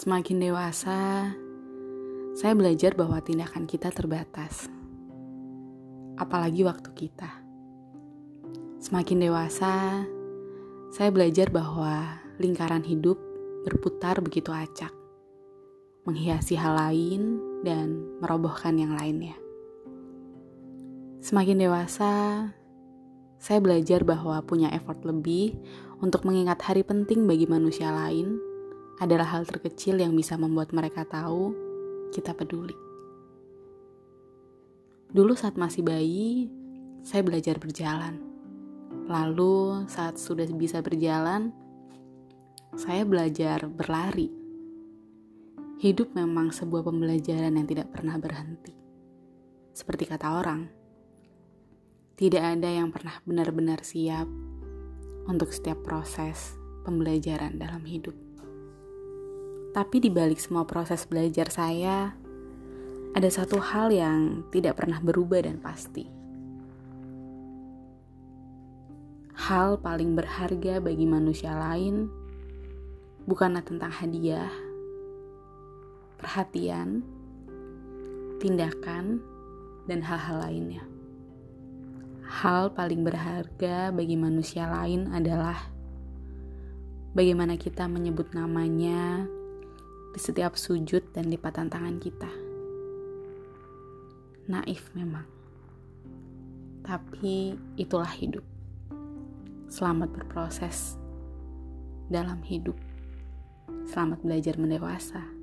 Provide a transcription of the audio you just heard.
Semakin dewasa, saya belajar bahwa tindakan kita terbatas, apalagi waktu kita. Semakin dewasa, saya belajar bahwa lingkaran hidup berputar begitu acak, menghiasi hal lain dan merobohkan yang lainnya. Semakin dewasa, saya belajar bahwa punya effort lebih untuk mengingat hari penting bagi manusia lain adalah hal terkecil yang bisa membuat mereka tahu kita peduli. Dulu saat masih bayi, saya belajar berjalan. Lalu saat sudah bisa berjalan, saya belajar berlari. Hidup memang sebuah pembelajaran yang tidak pernah berhenti. Seperti kata orang, tidak ada yang pernah benar-benar siap untuk setiap proses pembelajaran dalam hidup. Tapi di balik semua proses belajar saya, ada satu hal yang tidak pernah berubah dan pasti. Hal paling berharga bagi manusia lain bukanlah tentang hadiah, perhatian, tindakan, dan hal-hal lainnya. Hal paling berharga bagi manusia lain adalah bagaimana kita menyebut namanya di setiap sujud dan lipatan tangan kita. Naif memang. Tapi itulah hidup. Selamat berproses dalam hidup. Selamat belajar mendewasa.